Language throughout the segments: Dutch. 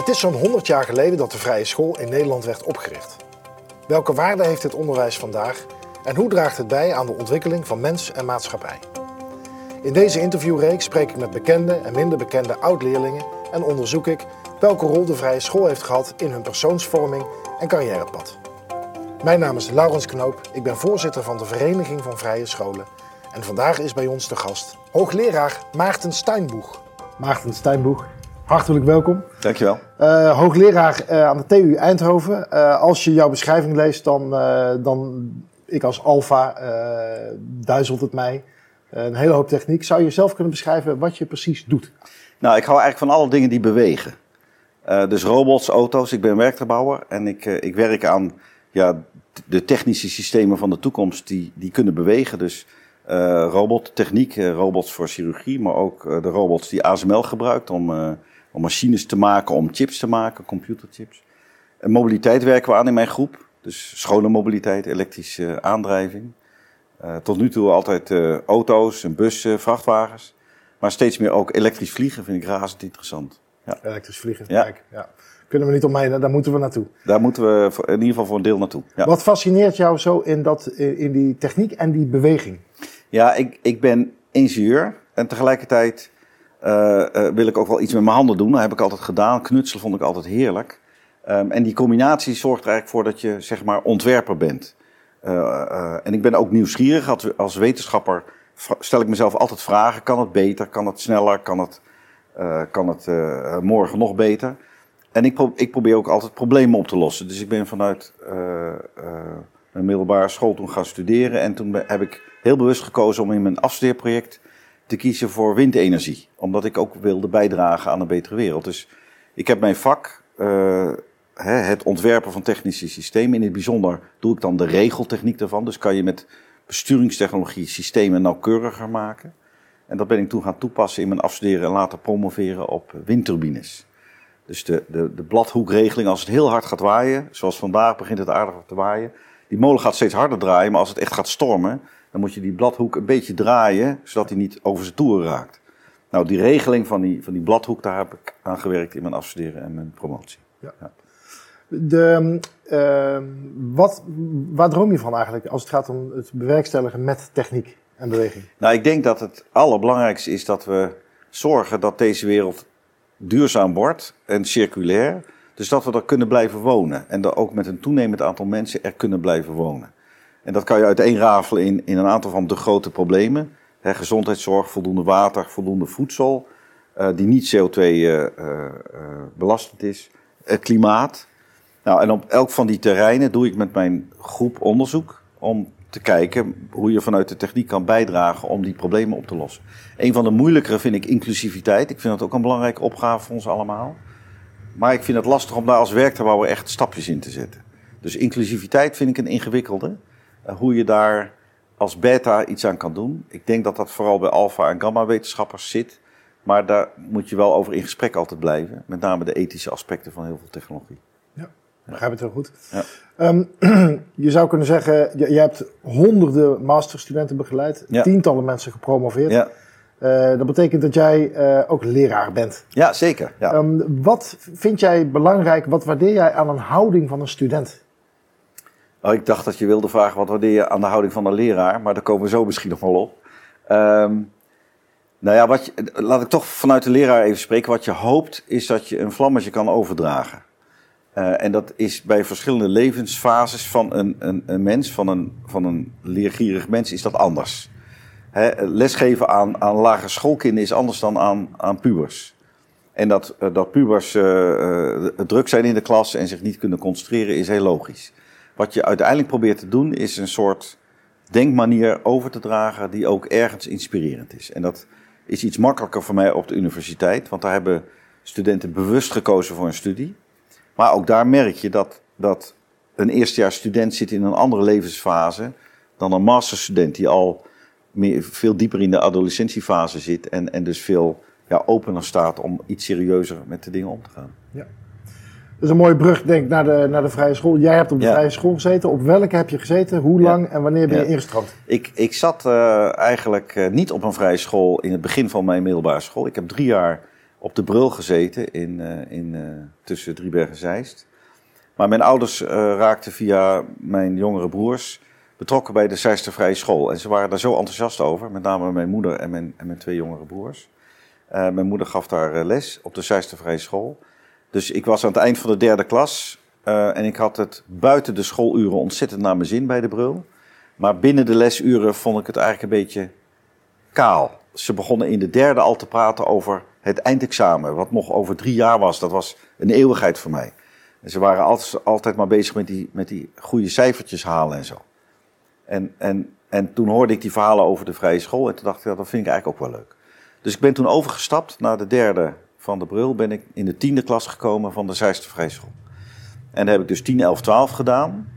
Het is zo'n 100 jaar geleden dat de vrije school in Nederland werd opgericht. Welke waarde heeft dit onderwijs vandaag en hoe draagt het bij aan de ontwikkeling van mens en maatschappij? In deze interviewreeks spreek ik met bekende en minder bekende oud-leerlingen en onderzoek ik welke rol de vrije school heeft gehad in hun persoonsvorming en carrièrepad. Mijn naam is Laurens Knoop, ik ben voorzitter van de Vereniging van Vrije Scholen en vandaag is bij ons de gast hoogleraar Maarten Steinboeg. Maarten Steinboeg, hartelijk welkom. Dankjewel. Uh, hoogleraar uh, aan de TU Eindhoven. Uh, als je jouw beschrijving leest, dan, dan ik als alfa duizelt het mij. een hele hoop techniek. Zou je zelf kunnen beschrijven wat je precies doet? Nou, ik hou eigenlijk van alle dingen die bewegen. dus robots, auto's. Ik ben werktuigbouwer en ik, ik werk aan ja, de technische systemen van de toekomst die, die kunnen bewegen. Dus robottechniek, robots voor chirurgie, maar ook de robots die ASML gebruikt om, om machines te maken, om chips te maken, computerchips. En mobiliteit werken we aan in mijn groep. Dus schone mobiliteit, elektrische aandrijving. tot nu toe altijd auto's en bussen, vrachtwagens. Maar steeds meer ook elektrisch vliegen vind ik razend interessant. Ja. Elektrisch vliegen, ja. kijk. Ja kunnen we niet omheen, daar moeten we naartoe. Daar moeten we in ieder geval voor een deel naartoe. Ja. Wat fascineert jou zo in, dat, in die techniek en die beweging? Ja, ik, ik ben ingenieur en tegelijkertijd uh, uh, wil ik ook wel iets met mijn handen doen. Dat heb ik altijd gedaan. Knutselen vond ik altijd heerlijk. Um, en die combinatie zorgt er eigenlijk voor dat je zeg maar ontwerper bent. Uh, en ik ben ook nieuwsgierig. Als, wetenschapper stel ik mezelf altijd vragen. Kan het beter? Kan het sneller? Kan het, kan het morgen nog beter? En ik, ik, probeer ook altijd problemen op te lossen. Dus ik ben vanuit mijn middelbare school toen gaan studeren. En toen heb ik heel bewust gekozen om in mijn afstudeerproject te kiezen voor windenergie. Omdat ik ook wilde bijdragen aan een betere wereld. Dus ik heb mijn vak, uh, het ontwerpen van technische systemen. In het bijzonder doe ik dan de regeltechniek daarvan. Dus kan je met besturingstechnologie systemen nauwkeuriger maken. En dat ben ik toen gaan toepassen in mijn afstuderen en later promoveren op windturbines. Dus de, de, de bladhoekregeling, als het heel hard gaat waaien, zoals vandaag begint het aardig te waaien. Die molen gaat steeds harder draaien, maar als het echt gaat stormen, dan moet je die bladhoek een beetje draaien, zodat hij niet over zijn toeren raakt. Nou, die regeling van die, van die bladhoek, daar heb ik aan gewerkt in mijn afstuderen en mijn promotie. Ja. ja. De, uh, wat, waar droom je van eigenlijk als het gaat om het bewerkstelligen met techniek en beweging? Nou, ik denk dat het allerbelangrijkste is dat we zorgen dat deze wereld duurzaam wordt en circulair. Dus dat we er kunnen blijven wonen. En dat ook met een toenemend aantal mensen er kunnen blijven wonen. En dat kan je uiteenrafelen in, in een aantal van de grote problemen. gezondheidszorg, voldoende water, voldoende voedsel, uh, die niet CO2 uh, uh, belastend is. klimaat. Nou, en op elk van die terreinen doe ik met mijn groep onderzoek om te kijken hoe je vanuit de techniek kan bijdragen om die problemen op te lossen. Een van de moeilijkere vind ik inclusiviteit. Ik vind dat ook een belangrijke opgave voor ons allemaal. Maar ik vind het lastig om daar als werktuigbouwer echt stapjes in te zetten. Dus inclusiviteit vind ik een ingewikkelde. Eh, hoe je daar als beta iets aan kan doen. Ik denk dat dat vooral bij alfa- en gamma-wetenschappers zit. Maar daar moet je wel over in gesprek altijd blijven. Met name de ethische aspecten van heel veel technologie. Ja, begrijp het heel goed. Ja. Um, je zou kunnen zeggen, je, je, hebt honderden masterstudenten begeleid. Tientallen mensen gepromoveerd. Ja. Uh, dat betekent dat jij uh, ook leraar bent. Ja, zeker. Ja. Um, wat vind jij belangrijk, wat waardeer jij aan een houding van een student? Oh, ik dacht dat je wilde vragen wat waardeer je aan de houding van een leraar, maar daar komen we zo misschien nog wel op. Um, nou ja, wat je, laat ik toch vanuit de leraar even spreken. Wat je hoopt is dat je een vlammetje kan overdragen. Uh, en dat is bij verschillende levensfases van een, een, een mens, van een, van een leergierig mens, is dat anders. He, lesgeven aan, aan lagere schoolkinderen is anders dan aan, aan pubers. En dat, uh, dat pubers uh, druk zijn in de klas en zich niet kunnen concentreren is heel logisch. Wat je uiteindelijk probeert te doen, is een soort denkmanier over te dragen die ook ergens inspirerend is. En dat is iets makkelijker voor mij op de universiteit, want daar hebben studenten bewust gekozen voor een studie. Maar ook daar merk je dat, dat een eerstejaars student zit in een andere levensfase dan een masterstudent die al meer, veel dieper in de adolescentiefase zit en, en dus veel ja, opener staat om iets serieuzer met de dingen om te gaan. Ja. Dat is een mooie brug, denk ik, naar de, naar de vrije school. Jij hebt op de vrije school gezeten. Op welke heb je gezeten? Hoe lang en wanneer ben je ingestroomd? Ik, ik zat uh, eigenlijk uh, niet op een vrije school in het begin van mijn middelbare school. Ik heb drie jaar op de brul gezeten in, uh, in, tussen Driebergen en Zeist. Maar mijn ouders raakten via mijn jongere broers betrokken bij de Zeister Vrije School. En ze waren daar zo enthousiast over, met name mijn moeder en mijn, en mijn twee jongere broers. mijn moeder gaf daar les op de Zeister Vrije School. Dus ik was aan het eind van de derde klas en ik had het buiten de schooluren ontzettend naar mijn zin bij de brul. Maar binnen de lesuren vond ik het eigenlijk een beetje kaal. Ze begonnen in de derde al te praten over het eindexamen, wat nog over drie jaar was. Dat was een eeuwigheid voor mij. En ze waren altijd, altijd maar bezig met die, met die goede cijfertjes halen en zo. En, en, en toen hoorde ik die verhalen over de vrije school en toen dacht ik, ja, dat vind ik eigenlijk ook wel leuk. Dus ik ben toen overgestapt naar de derde van de Brul, ben ik in de tiende klas gekomen van de Zeiste Vrije School. En daar heb ik dus 10, 11, 12 gedaan.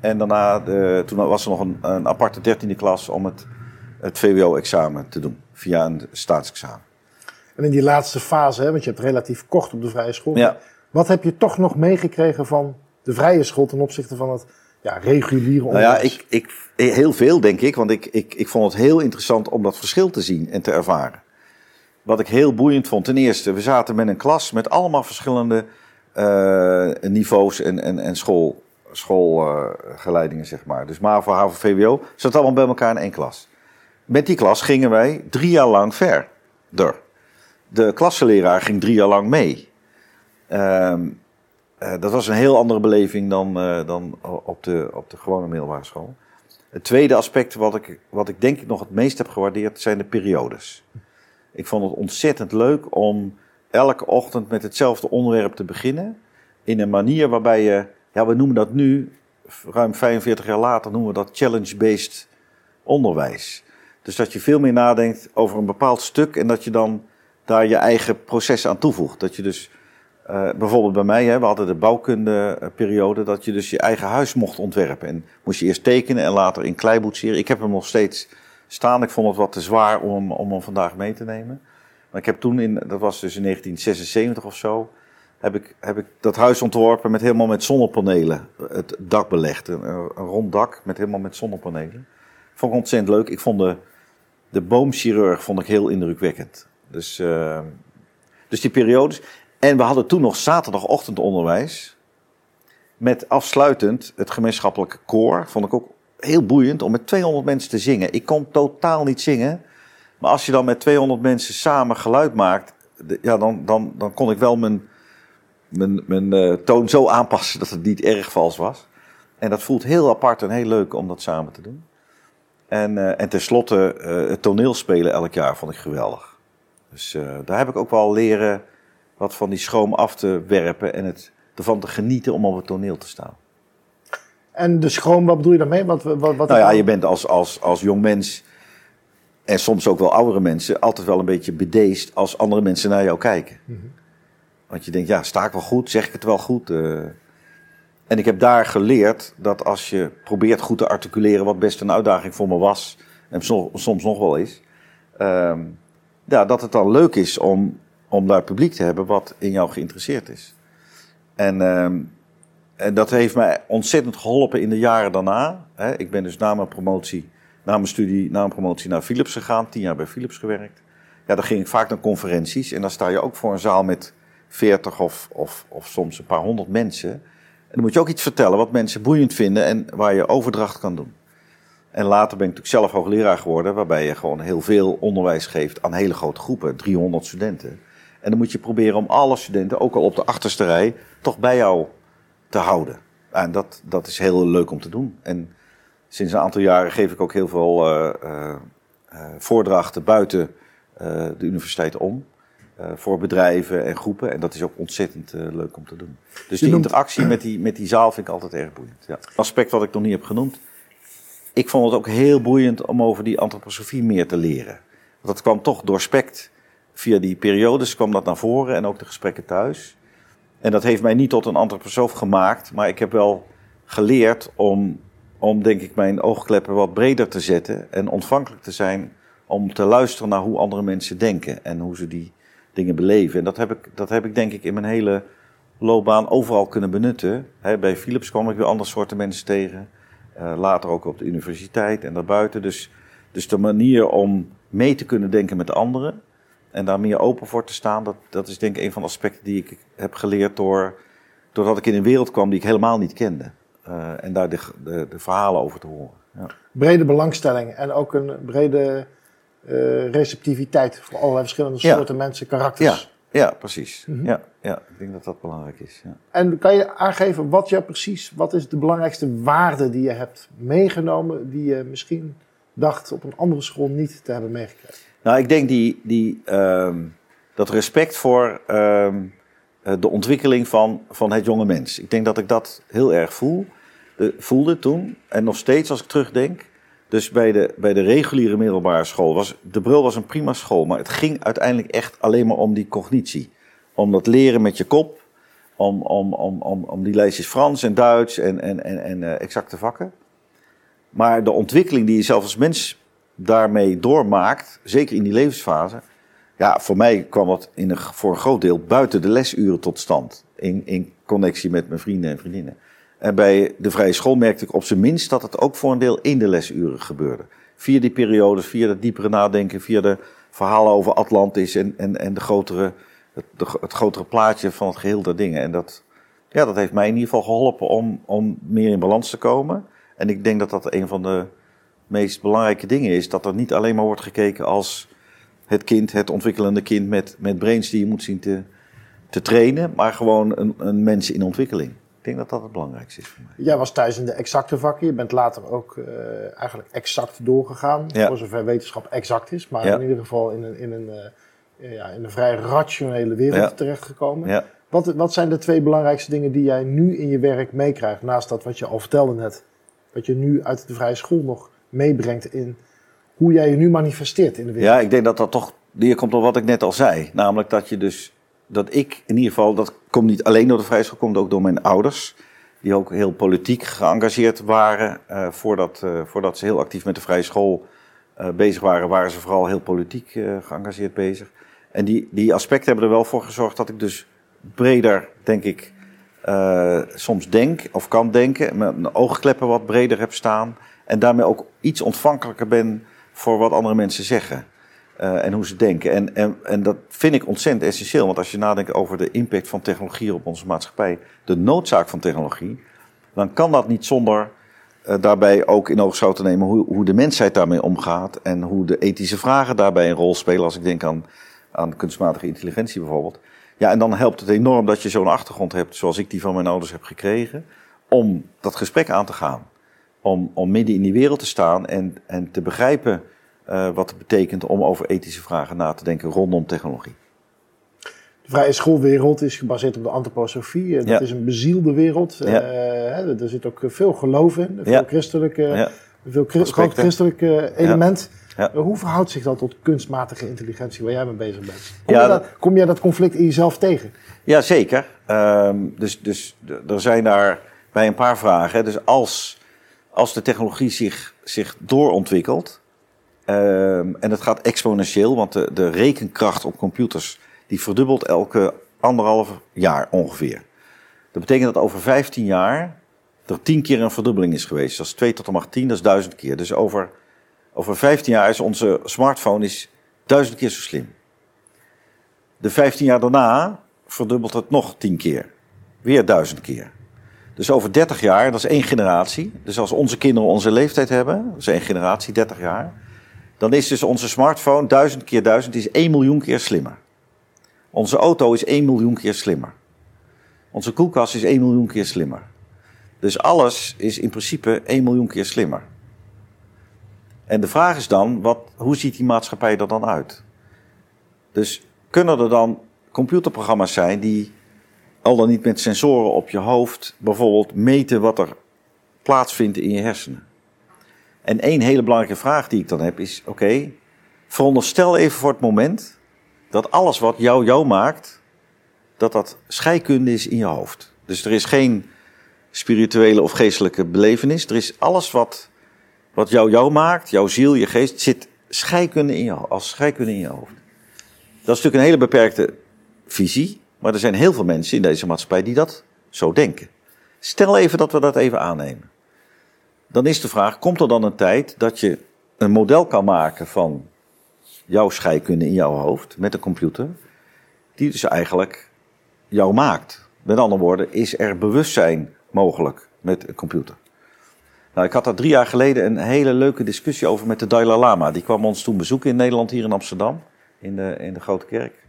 En daarna, de, toen was er nog een, een aparte dertiende klas om het, het VWO-examen te doen, via een staatsexamen. En in die laatste fase, hè, want je hebt relatief kort op de vrije school. Ja. Wat heb je toch nog meegekregen van de vrije school ten opzichte van het ja, reguliere onderwijs? Nou ja, ik, ik, heel veel denk ik, want ik, ik, ik vond het heel interessant om dat verschil te zien en te ervaren. Wat ik heel boeiend vond, ten eerste, we zaten met een klas met allemaal verschillende uh, niveaus en, en, en school, schoolgeleidingen, zeg maar. Dus MAVO, HAVO, VWO, zat allemaal bij elkaar in één klas. Met die klas gingen wij drie jaar lang verder. De klassenleraar ging drie jaar lang mee. Uh, dat was een heel andere beleving dan, uh, dan op, de, op de gewone middelbare school. Het tweede aspect wat ik, wat ik denk ik nog het meest heb gewaardeerd zijn de periodes. Ik vond het ontzettend leuk om elke ochtend met hetzelfde onderwerp te beginnen. In een manier waarbij je, ja we noemen dat nu, ruim 45 jaar later noemen we dat challenge-based onderwijs. Dus dat je veel meer nadenkt over een bepaald stuk en dat je dan daar je eigen proces aan toevoegt. Dat je dus, uh, bijvoorbeeld bij mij, hè, we hadden de bouwkundeperiode, dat je dus je eigen huis mocht ontwerpen. En moest je eerst tekenen en later in klei boetseren. Ik heb hem nog steeds staan. Ik vond het wat te zwaar om om hem vandaag mee te nemen. Maar ik heb toen, in, dat was dus in 1976 of zo, heb ik, heb ik dat huis ontworpen met helemaal met zonnepanelen. Het dak belegd. Een, een rond dak met helemaal met zonnepanelen. Vond ik ontzettend leuk. Ik vond de, de boomchirurg vond ik heel indrukwekkend. Dus, uh, dus die periodes. En we hadden toen nog zaterdagochtendonderwijs. Met afsluitend het gemeenschappelijke koor. Vond ik ook heel boeiend om met 200 mensen te zingen. Ik kon totaal niet zingen. Maar als je dan met 200 mensen samen geluid maakt. Ja, dan, dan, dan kon ik wel mijn, mijn, mijn uh, toon zo aanpassen dat het niet erg vals was. En dat voelt heel apart en heel leuk om dat samen te doen. En, uh, en tenslotte, uh, het toneelspelen elk jaar vond ik geweldig. Dus daar heb ik ook wel leren wat van die schroom af te werpen en het, ervan te genieten om op het toneel te staan. En de schroom, wat bedoel je daarmee? Wat, wat, wat nou ja, je bent als, als, als jong mens en soms ook wel oudere mensen altijd wel een beetje bedeesd als andere mensen naar jou kijken. Mm -hmm. Want je denkt, ja, sta ik wel goed? Zeg ik het wel goed? Uh, en ik heb daar geleerd dat als je probeert goed te articuleren, wat best een uitdaging voor me was, en soms nog wel is, uh, ja, dat het dan leuk is om, om daar publiek te hebben wat in jou geïnteresseerd is. En, uh, en dat heeft mij ontzettend geholpen in de jaren daarna. Ik ben dus na mijn promotie, na mijn studie, na mijn promotie naar Philips gegaan, tien jaar bij Philips gewerkt. Ja, dan ging ik vaak naar conferenties en dan sta je ook voor een zaal met veertig of, of, of soms een paar honderd mensen. En dan moet je ook iets vertellen wat mensen boeiend vinden en waar je overdracht kan doen. En later ben ik natuurlijk zelf hoogleraar geworden, waarbij je gewoon heel veel onderwijs geeft aan hele grote groepen, 300 studenten. En dan moet je proberen om alle studenten, ook al op de achterste rij, toch bij jou te houden. En dat, dat is heel leuk om te doen. En sinds een aantal jaren geef ik ook heel veel uh, uh, voordrachten buiten de universiteit om. voor bedrijven en groepen. En dat is ook ontzettend leuk om te doen. Dus die interactie met die, met die zaal vind ik altijd erg boeiend. Ja. Aspect wat ik nog niet heb genoemd ik vond het ook heel boeiend om over die antroposofie meer te leren. Want dat kwam toch doorspekt via die periodes kwam dat naar voren en ook de gesprekken thuis. En dat heeft mij niet tot een antroposoof gemaakt, maar ik heb wel geleerd om, om denk ik mijn oogkleppen wat breder te zetten en ontvankelijk te zijn om te luisteren naar hoe andere mensen denken en hoe ze die dingen beleven. En dat heb ik, dat heb ik denk ik in mijn hele loopbaan overal kunnen benutten. bij Philips kwam ik weer andere soorten mensen tegen. Uh, later ook op de universiteit en daarbuiten. Dus, dus de manier om mee te kunnen denken met anderen. En daar meer open voor te staan, dat, dat is denk ik een van de aspecten die ik heb geleerd door, doordat ik in een wereld kwam die ik helemaal niet kende. Uh, en daar de, de, de, verhalen over te horen. Ja. Brede belangstelling en ook een brede uh, receptiviteit voor allerlei verschillende soorten mensen, karakters. Ja. Ja, precies. Mm -hmm. ja, ja, ik denk dat dat belangrijk is. Ja. En kan je aangeven wat je precies, wat is de belangrijkste waarde die je hebt meegenomen, die je misschien dacht op een andere school niet te hebben meegekregen? Nou, ik denk die, die, um, dat respect voor um, de ontwikkeling van, van het jonge mens. Ik denk dat ik dat heel erg voel, de, voelde toen. En nog steeds als ik terugdenk. Dus bij de, bij de reguliere middelbare school was de Brul was een prima school, maar het ging uiteindelijk echt alleen maar om die cognitie. Om dat leren met je kop, om, om, om, om, om die lijstjes Frans en Duits en, en, en, en uh, exacte vakken. Maar de ontwikkeling die je zelf als mens daarmee doormaakt, zeker in die levensfase, ja, voor mij kwam dat in een, voor een groot deel buiten de lesuren tot stand. In, in connectie met mijn vrienden en vriendinnen. En bij de vrije school merkte ik op zijn minst dat het ook voor een deel in de lesuren gebeurde. Via die periodes, via het diepere nadenken, via de verhalen over Atlantis en, en, en de grotere, het, het grotere plaatje van het geheel der dingen. En dat, ja, dat heeft mij in ieder geval geholpen om, om meer in balans te komen. En ik denk dat dat een van de meest belangrijke dingen is. Dat er niet alleen maar wordt gekeken als het kind, het ontwikkelende kind met, met brains die je moet zien te, te trainen, maar gewoon een, een mens in ontwikkeling. Ik denk dat dat het belangrijkste is voor mij. Jij was thuis in de exacte vakken. Je bent later ook uh, eigenlijk exact doorgegaan. Ja. Voor zover wetenschap exact is. Maar ja. in ieder geval in een, in een, uh, ja, in een vrij rationele wereld terechtgekomen. Wat, wat zijn de twee belangrijkste dingen die jij nu in je werk meekrijgt? Naast dat wat je al vertelde net. Wat je nu uit de vrije school nog meebrengt in hoe jij je nu manifesteert in de wereld. Ja, ik denk dat dat toch neerkomt op wat ik net al zei. Namelijk dat je dus dat ik in ieder geval, dat komt niet alleen door de vrije school, komt ook door mijn ouders. Die ook heel politiek geëngageerd waren. Uh, voordat, uh, voordat ze heel actief met de vrije school uh, bezig waren, waren ze vooral heel politiek geëngageerd bezig. En die, die aspecten hebben er wel voor gezorgd dat ik dus breder, denk ik, soms denk of kan denken. Mijn oogkleppen wat breder heb staan. En daarmee ook iets ontvankelijker ben voor wat andere mensen zeggen. Uh, en hoe ze denken. En, en, en dat vind ik ontzettend essentieel. Want als je nadenkt over de impact van technologie op onze maatschappij, de noodzaak van technologie, dan kan dat niet zonder uh, daarbij ook in oogschouw te nemen hoe, hoe de mensheid daarmee omgaat. En hoe de ethische vragen daarbij een rol spelen. Als ik denk aan, aan kunstmatige intelligentie bijvoorbeeld. Ja, en dan helpt het enorm dat je zo'n achtergrond hebt, zoals ik die van mijn ouders heb gekregen, om dat gesprek aan te gaan. Om, om midden in die wereld te staan en, en te begrijpen uh, wat het betekent om over ethische vragen na te denken rondom technologie. De vrije schoolwereld is gebaseerd op de antroposofie. Dat ja. is een bezielde wereld. Ja. Uh, er zit ook veel geloof in, veel ja. christelijke, veel groot christelijk element. hoe verhoudt zich dat tot kunstmatige intelligentie waar jij mee bezig bent? Kom, je dat, kom jij dat conflict in jezelf tegen? Ja, zeker. Um, dus, dus er zijn daar bij een paar vragen. Dus als, als de technologie zich, zich doorontwikkelt, Um, en het gaat exponentieel, want de, de rekenkracht op computers die verdubbelt elke anderhalf jaar ongeveer. Dat betekent dat over 15 jaar er 10 keer een verdubbeling is geweest. Dat is 2 tot de macht 10, dat is 1000 keer. Dus over, over 15 jaar is onze smartphone is 1000 keer zo slim. De 15 jaar daarna verdubbelt het nog 10 keer. Weer 1000 keer. Dus over 30 jaar, dat is één generatie. Dus als onze kinderen onze leeftijd hebben, dat is één generatie, 30 jaar dan is dus onze smartphone duizend keer duizend is 1 miljoen keer slimmer. Onze auto is 1 miljoen keer slimmer. Onze koelkast is 1 miljoen keer slimmer. Dus alles is in principe 1 miljoen keer slimmer. En de vraag is dan, wat, hoe ziet die maatschappij er dan uit? Dus kunnen er dan computerprogramma's zijn die al dan niet met sensoren op je hoofd bijvoorbeeld meten wat er plaatsvindt in je hersenen? En één hele belangrijke vraag die ik dan heb is: oké, veronderstel even voor het moment dat alles wat jou jou maakt, dat dat scheikunde is in je hoofd. Dus er is geen spirituele of geestelijke belevenis. Er is alles wat, wat jou jou maakt, jouw ziel, je geest, zit scheikunde in je, als scheikunde in je hoofd. Dat is natuurlijk een hele beperkte visie, maar er zijn heel veel mensen in deze maatschappij die dat zo denken. Stel even dat we dat even aannemen dan is de vraag: komt er dan een tijd dat je een model kan maken van jouw scheikunde in jouw hoofd met een computer, die dus eigenlijk jou maakt. Met andere woorden, is er bewustzijn mogelijk met een computer? Nou, ik had daar drie jaar geleden een hele leuke discussie over met de Dalai Lama. Die kwam ons toen bezoeken in Nederland, hier in Amsterdam, in de, in de Grote Kerk.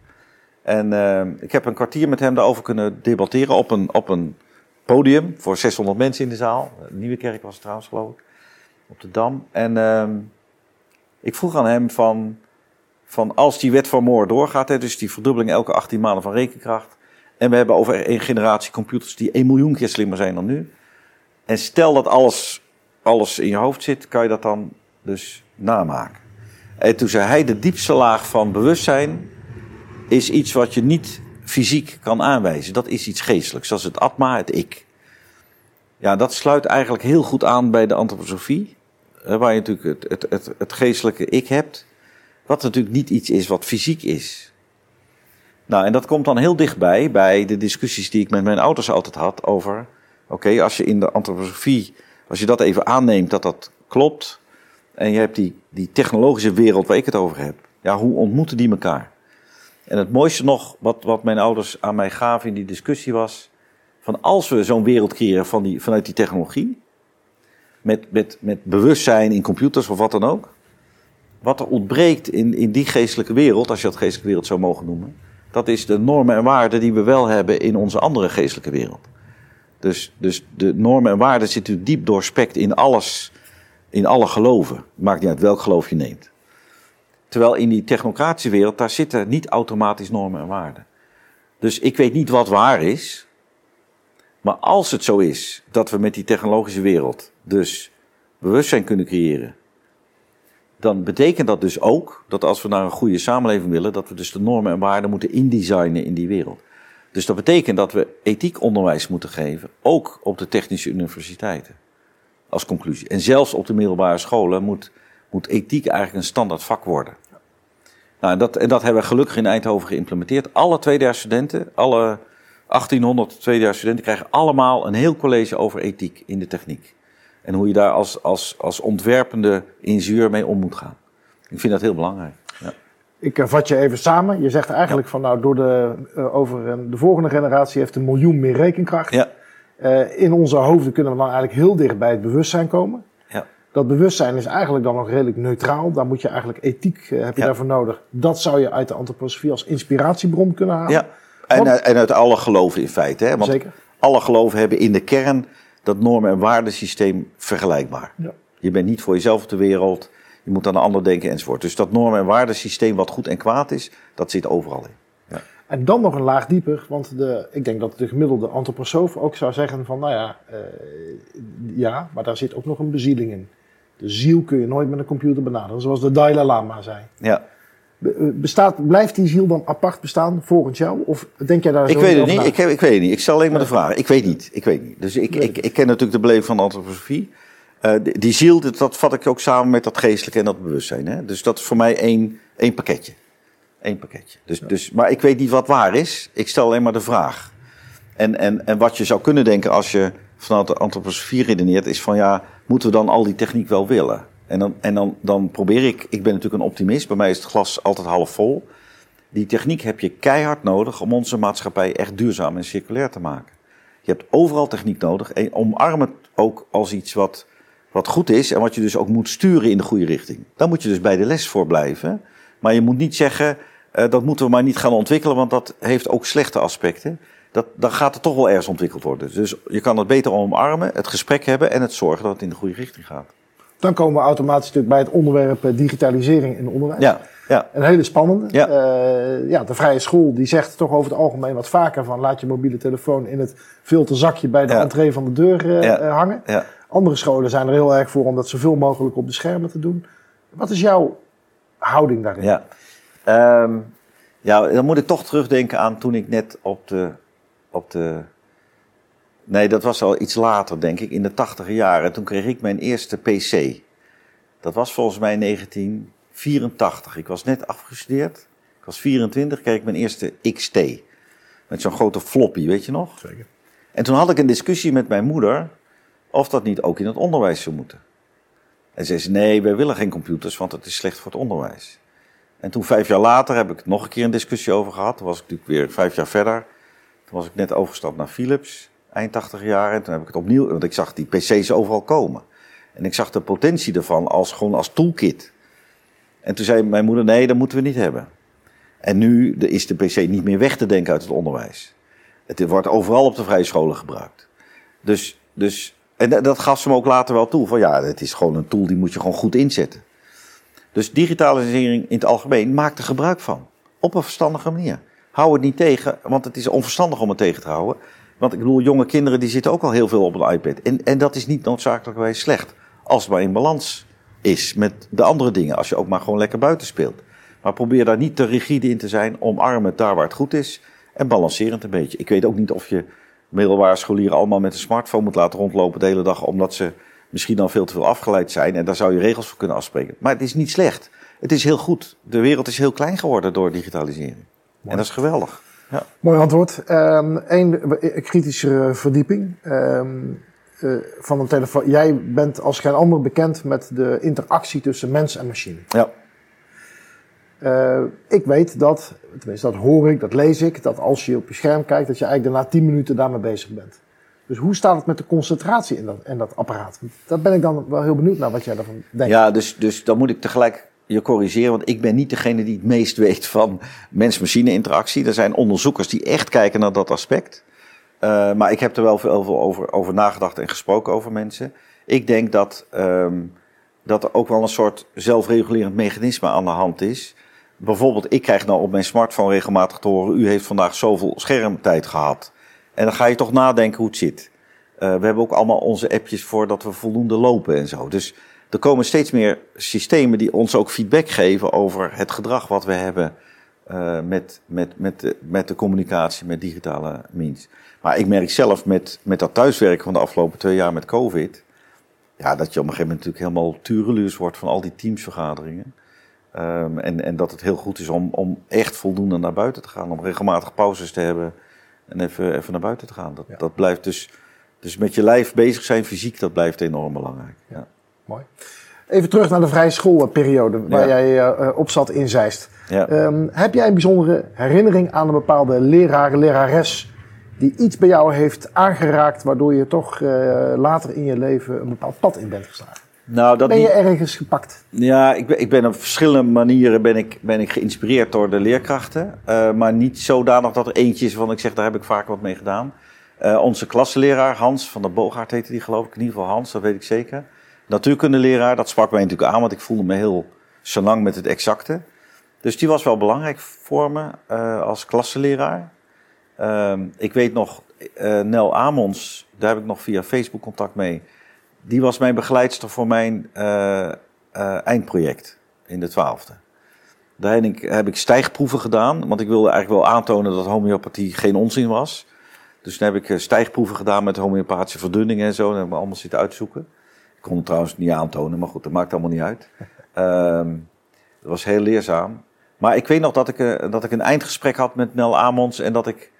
En uh, ik heb een kwartier met hem daarover kunnen debatteren op een, op een podium voor 600 mensen in de zaal. Nieuwe Kerk was het trouwens, geloof ik, op de Dam. En uh, ik vroeg aan hem van, van als die wet van Moore doorgaat, hè, dus die verdubbeling elke 18 maanden van rekenkracht. En we hebben over een generatie computers die 1 miljoen keer slimmer zijn dan nu. En stel dat alles, alles in je hoofd zit, kan je dat dan dus namaken. En toen zei hij, de diepste laag van bewustzijn is iets wat je niet fysiek kan aanwijzen. Dat is iets geestelijks, dat is het atma, het ik. Ja, dat sluit eigenlijk heel goed aan bij de antroposofie. Waar je natuurlijk het, het, het, geestelijke ik hebt. Wat natuurlijk niet iets is wat fysiek is. Nou, en dat komt dan heel dichtbij bij de discussies die ik met mijn ouders altijd had over. Oké, als je in de antroposofie, als je dat even aanneemt dat dat klopt. En je hebt die, die technologische wereld waar ik het over heb. Ja, hoe ontmoeten die elkaar? En het mooiste nog, wat, wat mijn ouders aan mij gaven in die discussie was. Van als we zo'n wereld creëren van die, vanuit die technologie. Met, met, met bewustzijn in computers of wat dan ook. Wat er ontbreekt in, in die geestelijke wereld, als je dat geestelijke wereld zou mogen noemen. Dat is de normen en waarden die we wel hebben in onze andere geestelijke wereld. Dus, dus de normen en waarden zitten diep doorspekt in alles, in alle geloven. Maakt niet uit welk geloof je neemt. Terwijl in die technocratische wereld, daar zitten niet automatisch normen en waarden. Dus ik weet niet wat waar is. Maar als het zo is dat we met die technologische wereld dus bewustzijn kunnen creëren, dan betekent dat dus ook dat als we naar een goede samenleving willen, dat we dus de normen en waarden moeten indesignen in die wereld. Dus dat betekent dat we ethiek onderwijs moeten geven, ook op de technische universiteiten. Als conclusie. En zelfs op de middelbare scholen moet, moet ethiek eigenlijk een standaard vak worden. Nou, dat, en dat hebben we gelukkig in Eindhoven geïmplementeerd. Alle tweedejaars studenten, alle 1800 tweedejaars studenten krijgen allemaal een heel college over ethiek in de techniek. En hoe je daar als, als, als ontwerpende ingenieur mee om moet gaan. Ik vind dat heel belangrijk. Ja. Ik uh, vat je even samen. Je zegt eigenlijk ja. van nou, door de, uh, over de volgende generatie heeft een miljoen meer rekenkracht. Ja. in onze hoofden kunnen we dan eigenlijk heel dicht bij het bewustzijn komen. Dat bewustzijn is eigenlijk dan nog redelijk neutraal. Daar moet je eigenlijk ethiek heb je Ja. daarvoor nodig. Dat zou je uit de antroposofie als inspiratiebron kunnen halen. Ja. En, Want- en uit alle geloven in feite. Hè? Want Zeker. alle geloven hebben in de kern dat normen- en waardesysteem vergelijkbaar. Ja. Je bent niet voor jezelf op de wereld. Je moet aan de ander denken enzovoort. Dus dat normen- en waardesysteem wat goed en kwaad is, dat zit overal in. Ja. En dan nog een laag dieper, want de, ik denk dat de gemiddelde antroposoof ook zou zeggen van, nou ja, eh, ja, maar daar zit ook nog een bezieling in. De ziel kun je nooit met een computer benaderen, zoals de Dalai Lama zei. Ja. Eh, Bestaat, blijft die ziel dan apart bestaan volgens jou? Of denk jij daar zo Ik weet het niet. Ik, ik weet het niet. Ik stel alleen maar de vraag. Ik weet niet. Ik weet niet. Dus ik, ik, ik ken natuurlijk de beleving van de antroposofie. Eh, die, die ziel, dat, dat vat ik ook samen met dat geestelijke en dat bewustzijn. Hè? Dus dat is voor mij één, één pakketje. Eén pakketje. Dus, dus, maar ik weet niet wat waar is. Ik stel alleen maar de vraag. En, en, en wat je zou kunnen denken als je vanuit de antroposofie redeneert, is van ja, moeten we dan al die techniek wel willen? En dan, en dan, dan probeer ik, ik ben natuurlijk een optimist, bij mij is het glas altijd half vol. Die techniek heb je keihard nodig om onze maatschappij echt duurzaam en circulair te maken. Je hebt overal techniek nodig en omarm het ook als iets wat, wat goed is en wat je dus ook moet sturen in de goede richting. Daar moet je dus bij de les voor blijven. Maar je moet niet zeggen, eh, dat moeten we maar niet gaan ontwikkelen, want dat heeft ook slechte aspecten. Dat, dan gaat het toch wel ergens ontwikkeld worden. Dus je kan het beter omarmen, het gesprek hebben en het zorgen dat het in de goede richting gaat. Dan komen we automatisch natuurlijk bij het onderwerp eh, digitalisering in onderwijs. Ja, ja, Een hele spannende. Ja. Eh, ja, de vrije school die zegt toch over het algemeen wat vaker van laat je mobiele telefoon in het filterzakje bij de Ja. entree van de deur Ja. eh, hangen. ja. Andere scholen zijn er heel erg voor om dat zoveel mogelijk op de schermen te doen. Wat is jouw houding daarin? Ja. Ehm, ja, dan moet ik toch terugdenken aan toen ik net op de, op de. Nee, dat was al iets later, denk ik, in de tachtige jaren. Toen kreeg ik mijn eerste PC. Dat was volgens mij 1984. Ik was net afgestudeerd. Ik was 24, kreeg ik mijn eerste XT. Met zo'n grote floppy, weet je nog? Zeker. En toen had ik een discussie met mijn moeder of dat niet ook in het onderwijs zou moeten. En ze zei, nee, wij willen geen computers, want het is slecht voor het onderwijs. En toen vijf jaar later heb ik nog een keer een discussie over gehad. Toen was ik natuurlijk weer vijf jaar verder. Toen was ik net overgestapt naar Philips, eind 80 jaar. En toen heb ik het opnieuw, want ik zag die PC's overal komen. En ik zag de potentie ervan als, gewoon als toolkit. En toen zei mijn moeder, nee, dat moeten we niet hebben. En nu is de PC niet meer weg te denken uit het onderwijs. Het wordt overal op de vrije scholen gebruikt. Dus, dus en dat gaf ze me ook later wel toe. Van ja, het is gewoon een tool die moet je gewoon goed inzetten. Dus digitalisering in het algemeen maak er gebruik van. Op een verstandige manier. Hou het niet tegen, want het is onverstandig om het tegen te houden. Want ik bedoel, jonge kinderen die zitten ook al heel veel op een iPad. En, en dat is niet noodzakelijkerwijs slecht. Als het maar in balans is met de andere dingen. Als je ook maar gewoon lekker buiten speelt. Maar probeer daar niet te rigide in te zijn. Omarm het daar waar het goed is. En balancerend een beetje. Ik weet ook niet of je middelbare scholieren allemaal met een smartphone moet laten rondlopen de hele dag. Omdat ze misschien dan veel te veel afgeleid zijn. En daar zou je regels voor kunnen afspreken. Maar het is niet slecht. Het is heel goed. De wereld is heel klein geworden door digitalisering. En dat is geweldig. Ja. Mooi antwoord. Eén ehm, kritische verdieping. Um, van een telefoon. Jij bent als geen ander bekend met de interactie tussen mens en machine. Ja. Uh, ik weet dat, tenminste dat hoor ik, dat lees ik, dat als je op je scherm kijkt, dat je eigenlijk daarna 10 minuten daarmee bezig bent. Dus hoe staat het met de concentratie in dat, in dat apparaat? Dat ben ik dan wel heel benieuwd naar wat jij daarvan denkt. Ja, dus, dus dan moet ik tegelijk je corrigeren, want ik ben niet degene die het meest weet van mens-machine interactie. Er zijn onderzoekers die echt kijken naar dat aspect. Uh, maar ik heb er wel veel over, over nagedacht en gesproken over mensen. Ik denk dat, um, dat er ook wel een soort zelfregulerend mechanisme aan de hand is. Bijvoorbeeld, ik krijg nou op mijn smartphone regelmatig te horen: u heeft vandaag zoveel schermtijd gehad. En dan ga je toch nadenken hoe het zit. Uh, we hebben ook allemaal onze appjes voor dat we voldoende lopen en zo. Dus er komen steeds meer systemen die ons ook feedback geven over het gedrag wat we hebben uh, met, met, met, de, met de communicatie, met digitale means. Maar ik merk zelf met, met dat thuiswerken van de afgelopen twee jaar met COVID. Ja, dat je op een gegeven moment natuurlijk helemaal tureluurs wordt van al die teamsvergaderingen. Um, en, en dat het heel goed is om, om echt voldoende naar buiten te gaan. Om regelmatig pauzes te hebben en even, even naar buiten te gaan. Dat, ja. dat blijft dus, dus met je lijf bezig zijn, fysiek, dat blijft enorm belangrijk. Ja. Mooi. Even terug naar de vrije schoolperiode waar ja. jij uh, op zat in Zeist. Ja. Um, heb jij een bijzondere herinnering aan een bepaalde leraar, lerares die iets bij jou heeft aangeraakt waardoor je toch uh, later in je leven een bepaald pad in bent geslagen? Nou, dat ben je niet... ergens gepakt? Ja, ik ben, ik ben op verschillende manieren ben ik, ben ik geïnspireerd door de leerkrachten. Uh, maar niet zodanig dat er eentje is van ik zeg, daar heb ik vaak wat mee gedaan. Onze klassenleraar Hans van der Boogaard heette die geloof ik. In ieder geval Hans, dat weet ik zeker. Natuurkundeleraar, dat sprak mij natuurlijk aan, want ik voelde me heel lang met het exacte. Dus die was wel belangrijk voor me uh, als klassenleraar. Uh, ik weet nog, uh, Nel Amons, daar heb ik nog via Facebook contact mee. Die was mijn begeleidster voor mijn uh, eindproject in de twaalfde. Daar heb ik, stijgproeven gedaan, want ik wilde eigenlijk wel aantonen dat homeopathie geen onzin was. Dus toen heb ik stijgproeven gedaan met homeopathische verdunningen en zo. Dat hebben we allemaal zitten uitzoeken. Ik kon het trouwens niet aantonen, maar goed, dat maakt allemaal niet uit. Um, dat was heel leerzaam. Maar ik weet nog dat ik, uh, dat ik een eindgesprek had met Nel Amons en dat ik.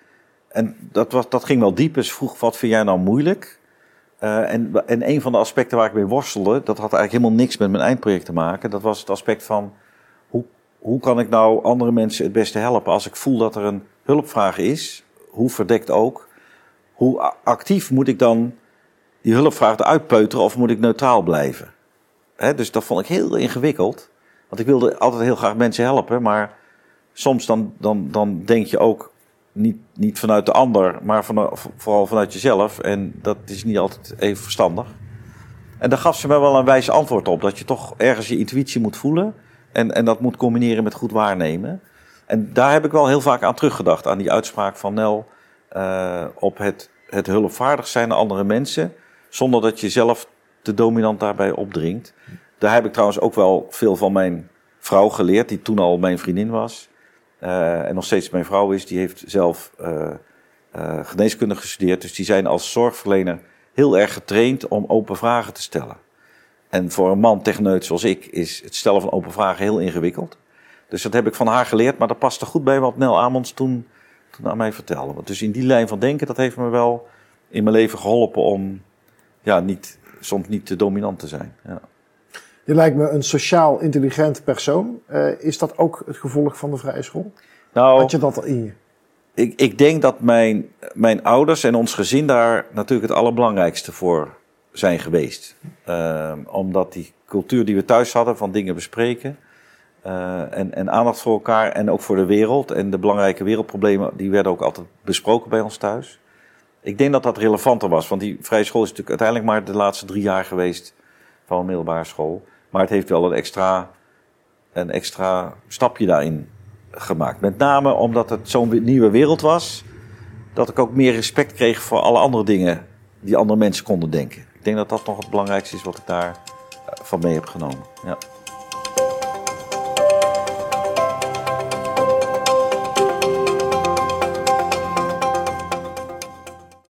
En dat, was, dat ging wel diep. Dus vroeg: wat vind jij nou moeilijk? Uh, en, en een van de aspecten waar ik mee worstelde, dat had eigenlijk helemaal niks met mijn eindproject te maken. Dat was het aspect van: hoe, hoe kan ik nou andere mensen het beste helpen als ik voel dat er een hulpvraag is, hoe verdekt ook? Hoe actief moet ik dan die hulpvraag eruit peuteren of moet ik neutraal blijven? Dus dat vond ik heel ingewikkeld. Want ik wilde altijd heel graag mensen helpen, maar soms dan, dan, dan denk je ook niet, niet vanuit de ander, maar vooral vanuit jezelf. En dat is niet altijd even verstandig. En daar gaf ze me wel een wijze antwoord op. Dat je toch ergens je intuïtie moet voelen. En, en dat moet combineren met goed waarnemen. En daar heb ik wel heel vaak aan teruggedacht. Aan die uitspraak van Nel. Uh, op het, het hulpvaardig zijn naar andere mensen. Zonder dat je zelf de dominant daarbij opdringt. Daar heb ik trouwens ook wel veel van mijn vrouw geleerd, die toen al mijn vriendin was. Uh, en nog steeds mijn vrouw is. Die heeft zelf uh, geneeskunde gestudeerd. Dus die zijn als zorgverlener heel erg getraind om open vragen te stellen. En voor een man techneut zoals ik is het stellen van open vragen heel ingewikkeld. Dus dat heb ik van haar geleerd, maar dat paste goed bij wat Nel Amons toen, toen aan mij vertelde. Dus in die lijn van denken, dat heeft me wel in mijn leven geholpen om ja, niet, soms niet te dominant te zijn. Ja. Je lijkt me een sociaal intelligent persoon. Uh, is dat ook het gevolg van de vrije school? Nou, Had je dat al in je? Ik, ik denk dat mijn, mijn ouders en ons gezin daar natuurlijk het allerbelangrijkste voor zijn geweest. Uh, omdat die cultuur die we thuis hadden van dingen bespreken. Uh, en, en aandacht voor elkaar en ook voor de wereld. En de belangrijke wereldproblemen, die werden ook altijd besproken bij ons thuis. Ik denk dat dat relevanter was, want die vrije school is natuurlijk uiteindelijk maar de laatste drie jaar geweest van een middelbare school. Maar het heeft wel een extra, een extra stapje daarin gemaakt. Met name omdat het zo'n nieuwe wereld was, dat ik ook meer respect kreeg voor alle andere dingen die andere mensen konden denken. Ik denk dat dat nog het belangrijkste is wat ik daar eh, van mee heb genomen. Ja.